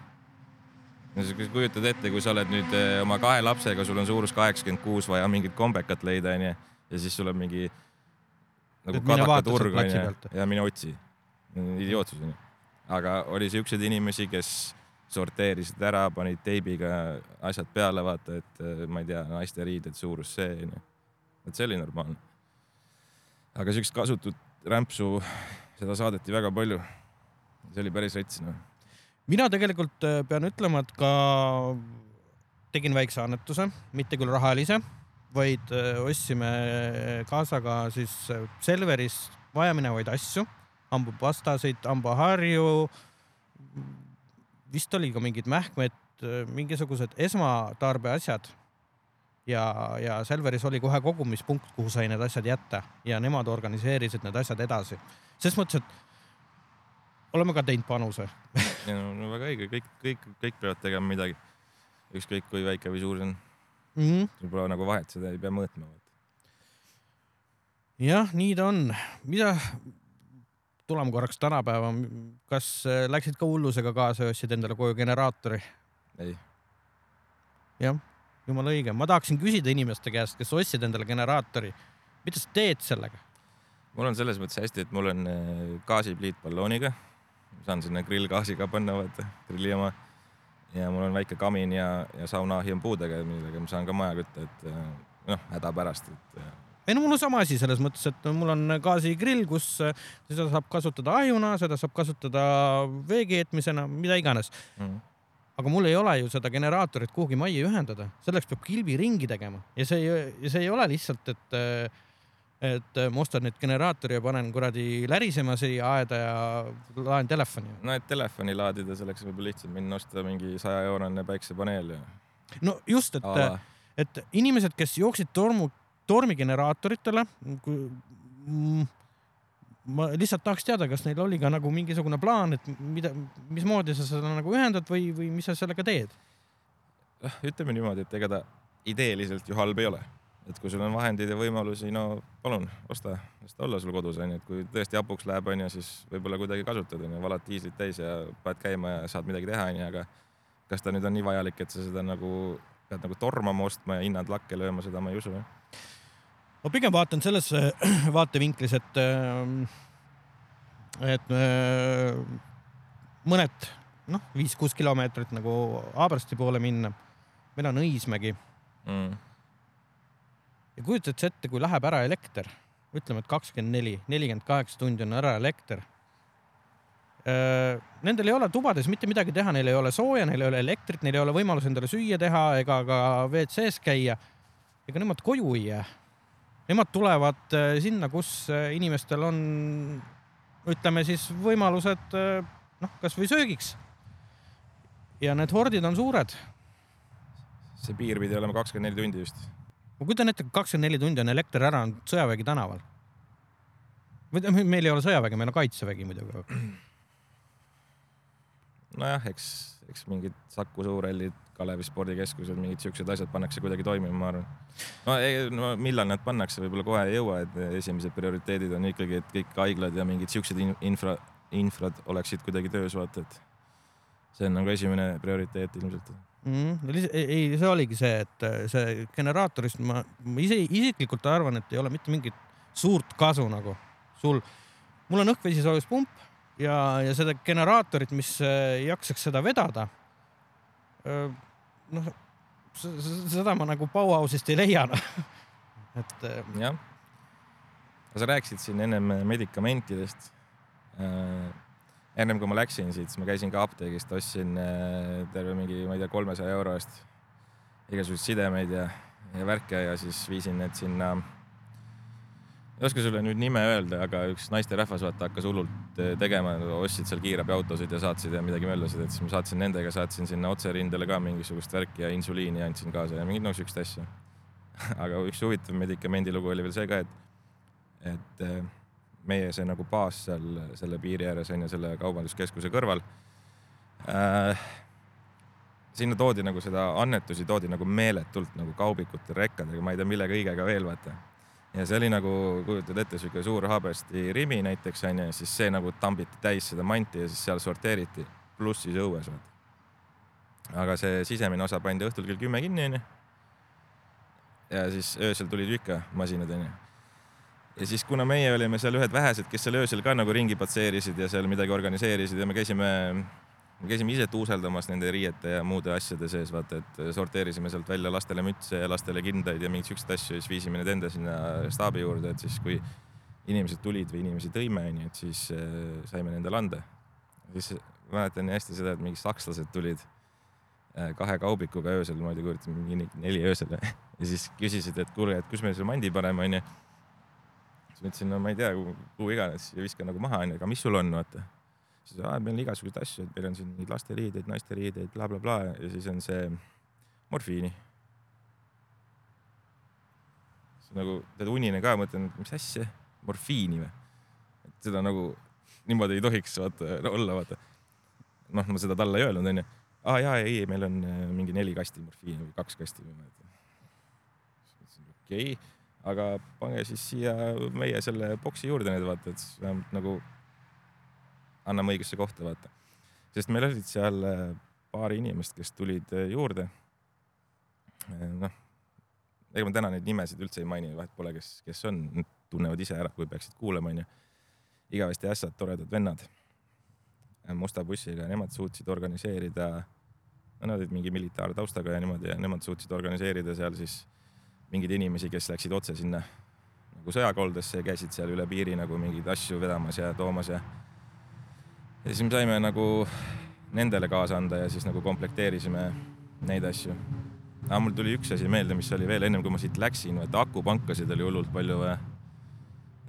no sa kujutad ette, kui sa oled nüüd eh, oma kahe lapsega, sul on suurus kaheksakümmend kuus, vaja mingit kombekat leida, onju. ja siis sul on mingi nagu kadakaturg onju ja mine otsi. idiootsus onju. aga oli siukseid inimesi, kes sorteerisid ära, panid teibiga asjad peale, vaata, et äh, ma ei tea, naiste riided suurus see onju. et see oli normaalne. aga siukest kasutut rämpsu, seda saadeti väga palju. see oli päris rets noh. Mina tegelikult äh, pean ütlema, et ka tegin väikse annetuse, mitte küll rahalise, vaid äh, ostsime kaasaga siis äh, Selveris vajaminevaid asju, hambapastasid, hambaharju, vist oli ka mingid mähkmed, mingisugused esmatarbeasjad. ja, ja Selveris oli kohe kogumispunkt, kuhu sai need asjad jätta ja nemad organiseerisid need asjad edasi. ses mõttes, et oleme ka teinud panuse. ja no, no väga õige, kõik, kõik, kõik peavad tegema midagi. ükskõik kui väike või suur see on, Mm -hmm. sul pole nagu vahet, seda ei pea mõõtma. jah, nii ta on. mida, tuleme korraks tänapäeva, kas äh, läksid ka hullusega kaasa ja ostsid endale koju generaatori? ei, jah, jumala õige, ma tahaksin küsida inimeste käest, kes ostsid endale generaatori, mida sa teed sellega? mul on selles mõttes hästi, et mul on äh, gaasipliit ballooniga, saan sinna grillgaasi ka panna, vaata, grilli oma. ja mul on väike kamin ja, ja saunaahi on puudega, millega ma saan ka maja kütta, et äh, noh, hädapärast, et äh, ei no mul on sama asi selles mõttes, et mul on gaasigrill, kus äh, seda saab kasutada ahjuna, seda saab kasutada vee keetmisena, mida iganes. mm. aga mul ei ole ju seda generaatorit kuhugi majja ühendada, selleks peab kilbi ringi tegema ja see see ei ole lihtsalt, et et ma ostan nüüd generaatori ja panen kuradi lärisema siia aeda ja laen telefoni. no et telefoni laadida, selleks võib olla lihtsam minna osta mingi saja eurone päiksepaneel ja no just, et et inimesed, kes jooksid tormu, tormigeneraatoritele, ma lihtsalt tahaks teada, kas neil oli ka nagu mingisugune plaan, et mida, mismoodi sa seda nagu ühendad või, või mis sa sellega teed? ütleme niimoodi, et ega ta ideeliselt ju halb ei ole. Et kui sul on vahendeid ja võimalusi, no palun osta, las ta olla sul kodus onju, et kui tõesti hapuks läheb onju, siis võib-olla kuidagi kasutad onju, valad diislit täis ja paned käima ja saad midagi teha onju, aga kas ta nüüd on nii vajalik, et sa seda nagu pead nagu tormama ostma ja hinnad lakke lööma, seda ma ei usu jah. ma pigem vaatan selles vaatevinklis, et, et äh, mõned noh, viis-kuus kilomeetrit nagu Haabersti poole minna. meil on Õismägi Mm. Ja kujutad sa ette, kui läheb ära elekter, ütleme, et kakskümmend neli, nelikümmend kaheksa tundi on ära elekter. Nendel ei ole tubades mitte midagi teha, neil ei ole sooja, neil ei ole elektrit, neil ei ole võimalus endale süüa teha ega ka WC-s käia. ega nemad koju ei jää. Nemad tulevad äh, sinna, kus äh, inimestel on, ütleme siis võimalused äh, noh, kasvõi söögiks. ja need hordid on suured see piir pidi olema kakskümmend neli tundi vist. Ma kujutan ette, kui kakskümmend neli tundi on elekter ära, on sõjavägi tänaval. või meil ei ole sõjavägi, meil on kaitsevägi muidugi. nojah, eks, eks mingid Saku Suurhallid, Kalevi spordikeskused, mingid siuksed asjad pannakse kuidagi toimima, ma arvan. no, ei, no millal nad pannakse, võib-olla kohe ei jõua, et esimesed prioriteedid on ikkagi, et kõik haiglad ja mingid siuksed in- infra, infrad oleksid kuidagi töös, vaata, et see on nagu esimene prioriteet ilmselt. Mm, ei, ei, see oligi see, et äh, see generaatorist ma, ma ise isiklikult arvan, et ei ole mitte mingit suurt kasu nagu sul. mul on õhk-vesisoojuspump ja, ja seda generaatorit, mis äh, jaksaks seda vedada. noh, seda ma nagu Bauhausist ei leia noh. et äh, jah. sa rääkisid siin ennem medikamentidest äh, ennem kui ma läksin siit, siis ma käisin ka apteegist, ostsin äh, terve mingi, ma ei tea, kolmesaja euro eest igasuguseid sidemeid ja, ja värke ja siis viisin need sinna. ei oska sulle nüüd nime öelda, aga üks naisterahvas vaata hakkas hullult äh, tegema, ostsid seal kiirabiautosid ja saatsid ja midagi möllasid, et siis ma saatsin nendega, saatsin sinna otserindele ka mingisugust värki ja insuliini andsin kaasa ja mingeid no siukest asja. aga üks huvitav medikamendilugu oli veel see ka, et, et äh, meie see nagu baas seal selle piiri ääres on ju selle kaubanduskeskuse kõrval äh,. sinna toodi nagu seda annetusi toodi nagu meeletult nagu kaubikute rekkadega, ma ei tea, mille kõigega veel vaata. ja see oli nagu, kujutad ette, sihuke suur Haabersti Rimi näiteks onju, siis see nagu tambiti täis seda manti ja siis seal sorteeriti, pluss siis õues vaata. aga see sisemine osa pandi õhtul kell kümme kinni onju. ja siis öösel tulid ju ikka masinad onju ja siis, kuna meie olime seal ühed vähesed, kes seal öösel ka nagu ringi patseerisid ja seal midagi organiseerisid ja me käisime me käisime ise tuuseldamas nende riiete ja muude asjade sees, vaata, et sorteerisime sealt välja lastele mütse ja lastele kindaid ja mingeid siukseid asju ja siis viisime need enda sinna staabi juurde, et siis kui inimesed tulid või inimesi tõime, onju, et siis äh, saime nendele anda. siis mäletan nii hästi seda, et mingid sakslased tulid äh, kahe kaubikuga öösel, ma ei tea, kujutan mingi neli öösel ja siis küsisid, et kuule, et kus me selle mandi paneme, onju. Siis ma ütlesin, no ma ei tea, kuhu iganes ja viskan nagu maha, onju, aga mis sul on, vaata siis aa, meil on igasuguseid asju, et meil on siin mingeid lasteriideid, naiste riideid bla,, blablabla ja siis on see morfiini. nagu tead unine ka, mõtlen, et mis asja, morfiini või? et seda nagu niimoodi ei tohiks vaata olla, vaata. noh, ma seda talle ei öelnud, onju. aa jaa, ei, meil on äh, mingi neli kasti morfiini või kaks kasti või ma ei tea. okei okay,, aga pange siis siia meie selle boksi juurde need vaata, et siis vähemalt nagu anname õigesse kohta, vaata. sest meil olid seal äh, paari inimest, kes tulid äh, juurde. Äh, noh, ega ma täna neid nimesid üldse ei maini, vahet pole, kes, kes on, tunnevad ise ära, kui peaksid kuulama, onju. igavesti ässad, toredad vennad musta bussiga, nemad suutsid organiseerida, no nad olid mingi militaartaustaga ja niimoodi ja nemad suutsid organiseerida seal siis mingeid inimesi, kes läksid otse sinna nagu sõjakoldesse ja käisid seal üle piiri nagu mingeid asju vedamas ja toomas ja ja siis me saime nagu nendele kaasa anda ja siis nagu komplekteerisime neid asju. aga mul tuli üks asi meelde, mis oli veel ennem kui ma siit läksin, et akupankasid oli hullult palju vaja.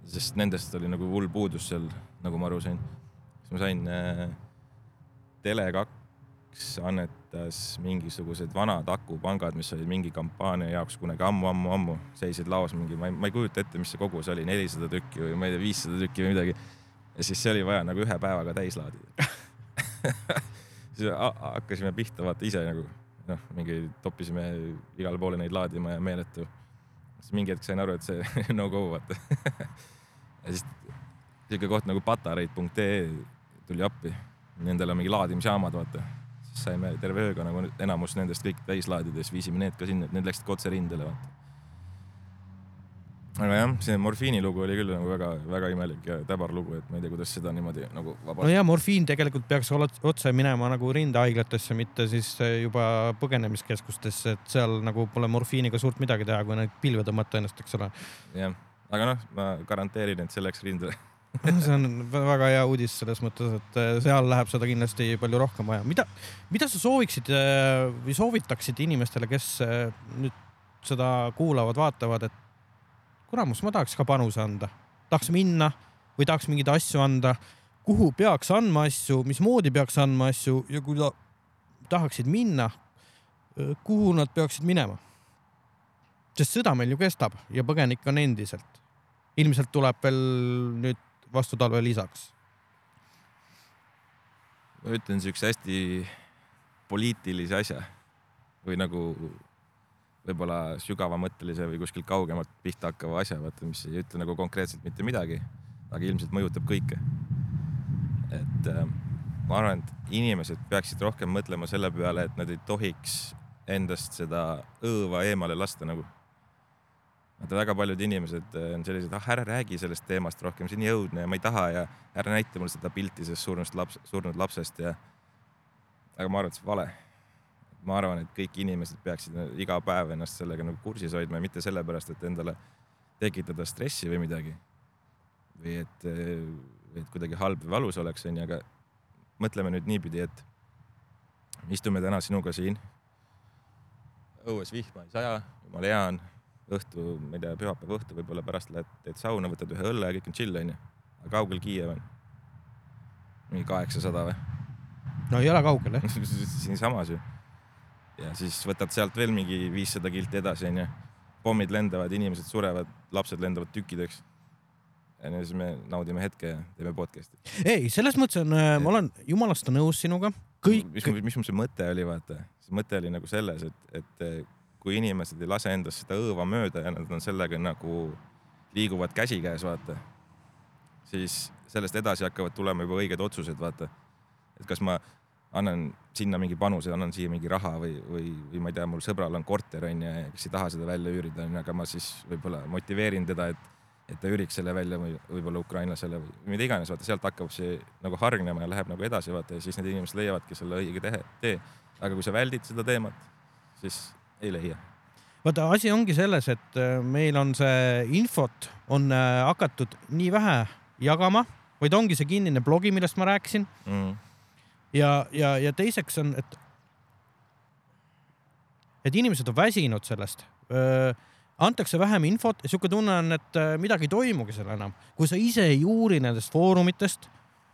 sest nendest oli nagu hull puudus seal, nagu ma aru sain. siis ma sain äh,, Tele2 annetas mingisugused vanad akupangad, mis olid mingi kampaania jaoks kunagi ammu-ammu-ammu, seisid laos mingi, ma ei, ma ei kujuta ette, mis see kogus oli, nelisada tükki või ma ei tea, viissada tükki või midagi ja siis see oli vaja nagu ühe päevaga täis laadida siis hakkasime pihta vaata ise nagu noh, mingi toppisime igale poole neid laadima ja meeletu. siis mingi hetk sain aru, et see no go vaata ja siis siuke koht nagu patareid.ee tuli appi, nendel on mingi laadimisjaamad, vaata. Saime terve ööga nagu enamus nendest kõik täis laadida, siis viisime need ka sinna, et need läksid ka otse rindele, vaata aga jah, see morfiini lugu oli küll nagu väga-väga imelik ja täbar lugu, et ma ei tea, kuidas seda niimoodi nagu vabalt. no ja morfiin tegelikult peaks otse minema nagu rindehaiglatesse, mitte siis eh, juba põgenemiskeskustesse, et seal nagu pole morfiiniga suurt midagi teha, kui neid pilve tõmmata ennast, eks ole. jah, aga noh, ma garanteerin, et see läks rindele see on väga hea uudis selles mõttes, et eh, seal läheb seda kindlasti palju rohkem vaja. mida, mida sa sooviksid eh, või soovitaksid inimestele, kes nüüd seda kuulavad, vaatavad, et kuramus, ma tahaks ka panuse anda, tahaks minna või tahaks mingeid asju anda, kuhu peaks andma asju, mismoodi peaks andma asju ja kui ta tahaksid minna, kuhu nad peaksid minema? sest sõda meil ju kestab ja põgenikke on endiselt. ilmselt tuleb veel nüüd vastu talve lisaks. ma ütlen siukse hästi poliitilise asja või nagu võib-olla sügavamõttelise või kuskilt kaugemalt pihta hakkava asja, vaata, mis ei ütle nagu konkreetselt mitte midagi, aga ilmselt mõjutab kõike. et äh, ma arvan, et inimesed peaksid rohkem mõtlema selle peale, et nad ei tohiks endast seda õõva eemale lasta nagu. Vaata, väga paljud inimesed äh, on sellised, ah ära räägi sellest teemast rohkem, see on nii õudne ja ma ei taha ja ära näita mulle seda pilti sellest surnud laps, surnud lapsest ja. aga ma arvan, et see on vale ma arvan, et kõik inimesed peaksid iga päev ennast sellega nagu kursis hoidma ja mitte sellepärast, et endale tekitada stressi või midagi. või et, et kuidagi halb või valus oleks, onju, aga mõtleme nüüd niipidi, et istume täna sinuga siin. õues vihma ei saja, jumala hea on, õhtu, ma ei tea, pühapäeva õhtu võib-olla pärast lähed, teed sauna, võtad ühe õlle ja kõik on chill, onju. aga kaugel Kiiev on? mingi kaheksasada või? no ei ole kaugel jah siinsamas ju ja siis võtad sealt veel mingi viissada kilti edasi, onju. pommid lendavad, inimesed surevad, lapsed lendavad tükkideks. ja siis me naudime hetke ja teeme podcast'i. ei, selles mõttes on, äh, ma olen jumalast nõus sinuga. kõik. mis, mis mul see mõte oli, vaata, see mõte oli nagu selles, et, et äh, kui inimesed ei lase endast seda õõva mööda ja nad on sellega nagu liiguvad käsikäes, vaata, siis sellest edasi hakkavad tulema juba õiged otsused, vaata. et kas ma annan sinna mingi panuse, annan siia mingi raha või, või, või ma ei tea, mul sõbral on korter onju, kes ei taha seda välja üürida onju, aga ma siis võib-olla motiveerin teda, et et ta üriks selle välja või võib-olla ukrainlasele või mida iganes, vaata sealt hakkab see nagu hargnema ja läheb nagu edasi, vaata ja siis need inimesed leiavadki selle õige tehe, tee. aga kui sa väldid seda teemat, siis ei leia. vaata, asi ongi selles, et äh, meil on see infot on äh, hakatud nii vähe jagama, vaid ongi see kinnine blogi, millest ma rääkisin mm. ja, ja, ja teiseks on, et et inimesed on väsinud sellest antakse vähem infot ja sihuke tunne on, et äh, midagi ei toimugi seal enam. kui sa ise ei uuri nendest foorumitest,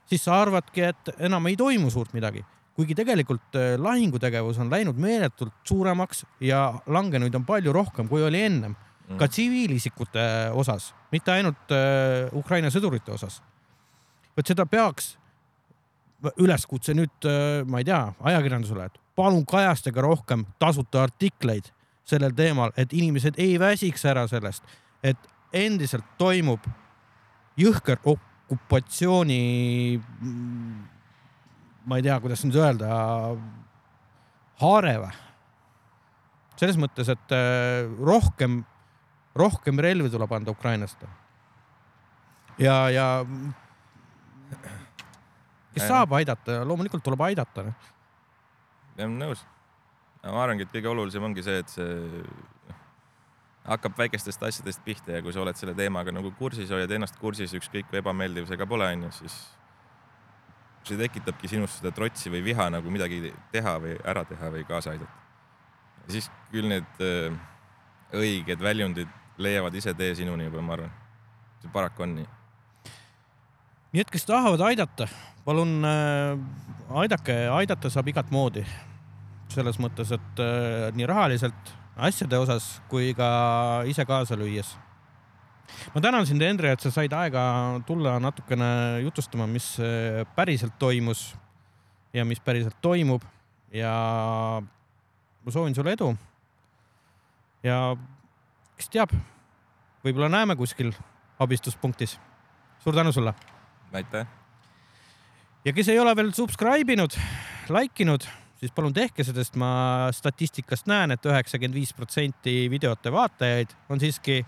siis sa arvadki, et enam ei toimu suurt midagi. Kuigi tegelikult äh, lahingutegevus on läinud meeletult suuremaks ja langenuid on palju rohkem, kui oli ennem mm.. ka tsiviilisikute osas, mitte ainult äh, Ukraina sõdurite osas. vot seda peaks, üleskutse nüüd, ma ei tea, ajakirjandusele, et palun kajastage rohkem tasuta artikleid sellel teemal, et inimesed ei väsiks ära sellest, et endiselt toimub jõhker okupatsiooni, ma ei tea, kuidas nüüd öelda, haare või? selles mõttes, et äh, rohkem, rohkem relvi tuleb anda Ukrainast. ja, ja kes saab aidata, loomulikult tuleb aidata. olen nõus ma arvangi, et kõige olulisem ongi see, et see noh, hakkab väikestest asjadest pihta ja kui sa oled selle teemaga nagu kursis, hoiad ennast kursis, ükskõik kui ebameeldiv see ka pole, onju, siis see tekitabki sinust seda trotsi või viha nagu midagi teha või ära teha või kaasa aidata. siis küll need äh, õiged väljundid leiavad ise tee sinuni juba, ma arvan. see paraku on nii. nii et kes tahavad aidata, palun äh, aidake, aidata saab igat moodi selles mõttes, et äh, nii rahaliselt asjade osas kui ka ise kaasa lüües. Ma tänan sind, Endre, et sa said aega tulla natukene jutustama, mis äh, päriselt toimus ja mis päriselt toimub ja ma soovin sulle edu. ja kes teab, võib-olla näeme kuskil abistuspunktis. suur tänu sulle. aitäh. ja kes ei ole veel subscribe inud, like inud siis palun tehke, sest ma statistikast näen et, et üheksakümmend viis protsenti videote vaatajaid on siiski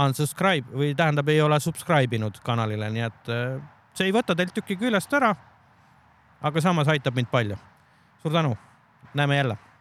unsubscribe või tähendab, ei ole subscribe inud kanalile, nii et äh, see ei võta teilt tükki küljest ära. aga samas aitab mind palju. suur tänu, näeme jälle